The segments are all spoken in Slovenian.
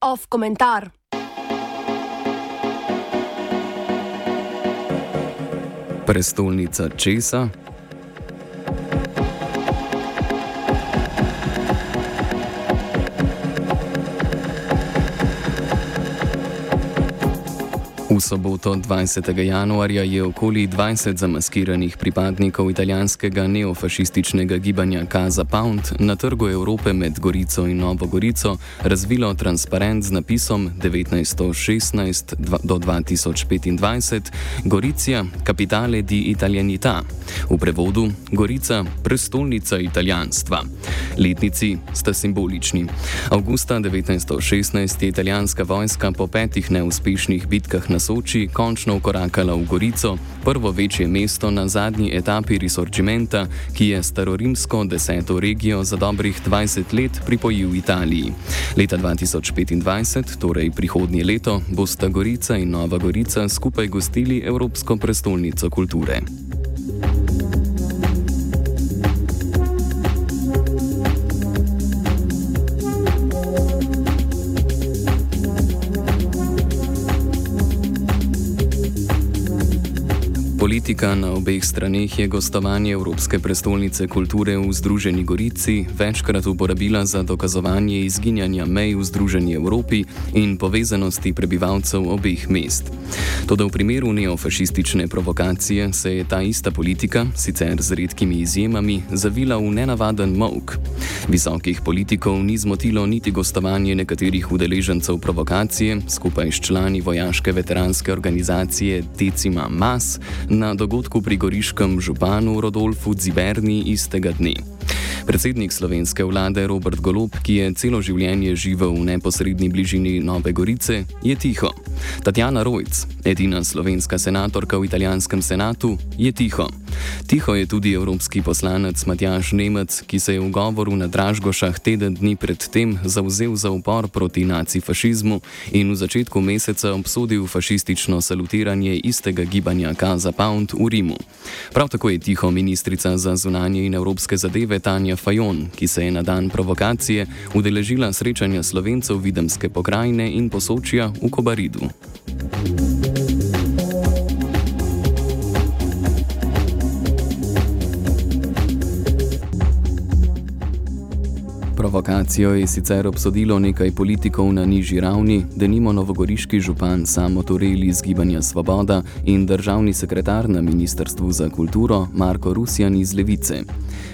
Off komentar. Prestolnica česa? V soboto 20. januarja je okoli 20 zamaskiranih pripadnikov italijanskega neofašističnega gibanja Casa Pound na trgu Evrope med Gorico in Novo Gorico razvilo transparent z napisom 1916 do 2025 Goricija, capitale di italianità. V prevodu Gorica, prestolnica italijanstva. Letnici sta simbolični. Augusta 1916 je italijanska vojska po petih neuspešnih bitkah na Soči končno ukorakala v Gorico, prvo večje mesto na zadnji etapi Risorgimenta, ki je starorimsko deseto regijo za dobrih 20 let pripojil Italiji. Leta 2025, torej prihodnje leto, bosta Gorica in Nova Gorica skupaj gostili Evropsko prestolnico kulture. Politika na obeh straneh je gostovanje Evropske prestolnice kulture v Združeni Gorici večkrat uporabila za dokazovanje izginjanja mej v Združeni Evropi in povezanosti prebivalcev obeh mest. Toda v primeru neofašistične provokacije se je ta ista politika, sicer z redkimi izjemami, zavila v nenavaden mok. Visokih politikov ni zmotilo niti gostovanje nekaterih udeležencev provokacije skupaj s člani vojaške veteranske organizacije Decima Mas na dogodku pri goriškem županu Rodolfu Ziberni istega dne. Predsednik slovenske vlade Robert Golob, ki je celo življenje živel v neposrednji bližini Nove Gorice, je tiho. Tatjana Rojc, edina slovenska senatorka v italijanskem senatu, je tiho. Tiho je tudi evropski poslanec Matjaš Nemec, ki se je v govoru na Dražgošah teden dni predtem zauzel za upor proti nacifašizmu in v začetku meseca obsodil fašistično salutiranje istega gibanja Kaza Pound v Rimu. Prav tako je tiho ministrica za zunanje in evropske zadeve Tanja Fajon, ki se je na dan provokacije udeležila srečanja slovencev Videmske pokrajine in posočja v Kobaridu. Provokacijo je sicer obsodilo nekaj politikov na nižji ravni, denimo novogoriški župan Samo Toreli iz Gibanja Svoboda in državni sekretar na Ministrstvu za kulturo Marko Rusjan iz Levice.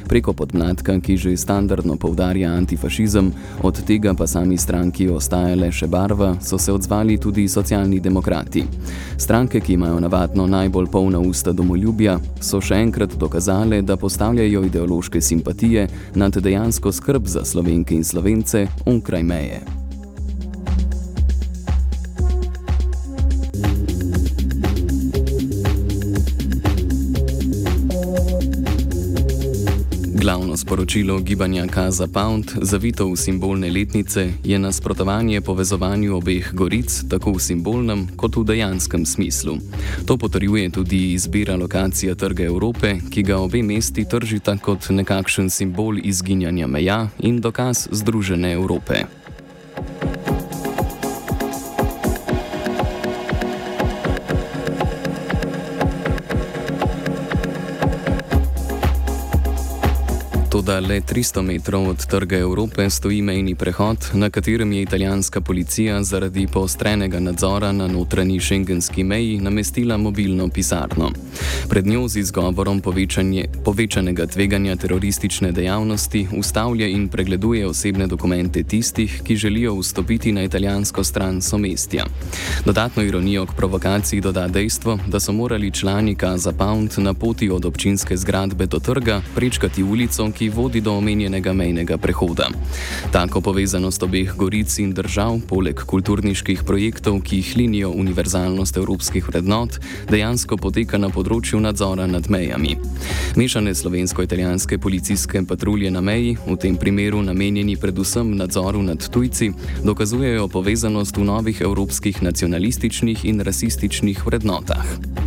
Preko podmladka, ki že standardno povdarja antifašizem, od tega pa sami stranki ostaja le še barva, so se odzvali tudi socialni demokrati. Stranke, ki imajo navadno najbolj polna usta domoljubja, so še enkrat dokazale, da postavljajo ideološke simpatije nad dejansko skrb za slovenke in slovence onkraj meje. Glavno sporočilo gibanja Kaza Pound, zavito v simbolne letnice, je nasprotovanje povezovanju obeh goric, tako v simbolnem kot v dejanskem smislu. To potrjuje tudi izbira lokacije Trga Evrope, ki ga obe mesti tržita kot nekakšen simbol izginjanja meja in dokaz Združene Evrope. Toda le 300 metrov od trga Evrope stoji mejni prehod, na katerem je italijanska policija zaradi poostrenega nadzora na notranji šengenski meji namestila mobilno pisarno. Pred njo z izgovorom povečanega tveganja teroristične dejavnosti ustavlja in pregleduje osebne dokumente tistih, ki želijo vstopiti na italijansko stran somestja. Dodatno ironijo k provokaciji doda dejstvo, da so morali člani Kaza Pound na poti od občinske zgradbe do trga prečkati ulico, ki vodi do omenjenega mejnega prehoda. Tako povezanost obeh goric in držav, poleg kulturniških projektov, ki jih linijo univerzalnost evropskih vrednot, dejansko poteka na področju nadzora nad mejami. Mešane slovensko-italijanske policijske patrulje na meji, v tem primeru namenjeni predvsem nadzoru nad tujci, dokazujejo povezanost v novih evropskih nacionalističnih in rasističnih vrednotah.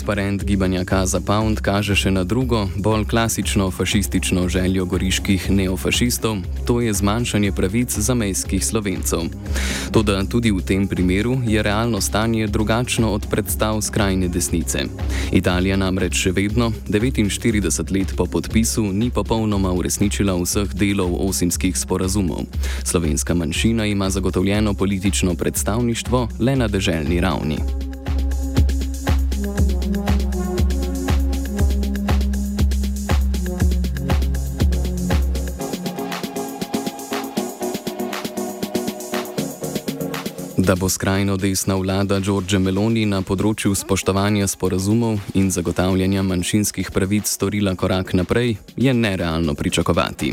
Transparent gibanja Kaza Pound kaže še na drugo, bolj klasično fašistično željo goriških neofašistov, to je zmanjšanje pravic zamejskih slovencev. Toda tudi v tem primeru je realno stanje drugačno od predstav skrajne desnice. Italija namreč še vedno, 49 let po podpisu, ni popolnoma uresničila vseh delov osimskih sporazumov. Slovenska manjšina ima zagotovljeno politično predstavništvo le na deželni ravni. Da bo skrajno desna vlada Đorđe Meloni na področju spoštovanja sporazumov in zagotavljanja manjšinskih pravic storila korak naprej, je nerealno pričakovati.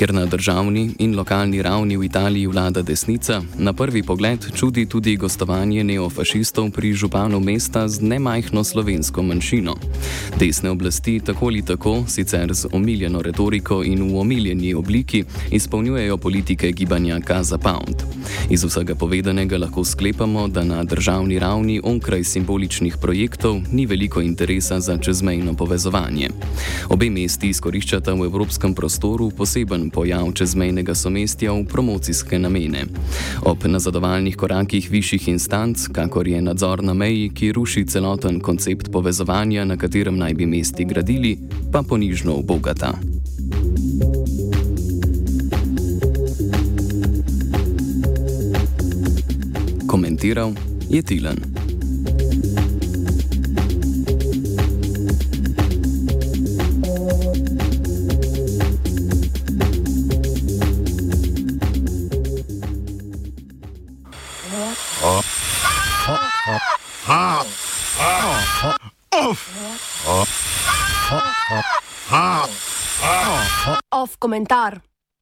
Ker na državni in lokalni ravni v Italiji vlada desnica, na prvi pogled čudi tudi gostovanje neofašistov pri županu mesta z nemajhno slovensko manjšino. Desne oblasti tako ali tako, sicer z omiljeno retoriko in v omiljeni obliki, izpolnjujejo politike gibanja Kaza Pound. Iz vsega povedanega lahko sklepamo, da na državni ravni onkraj simboličnih projektov ni veliko interesa za čezmejno povezovanje. Obe mesti izkoriščata v evropskem prostoru poseben pojav čezmejnega somestja v promocijske namene. Ob nazadovalnih korakih višjih instanc, kakor je nadzor na meji, ki ruši celoten koncept povezovanja, na katerem naj bi mesti gradili, pa ponižno obogata. Komentiral je Tilan. Off komentar.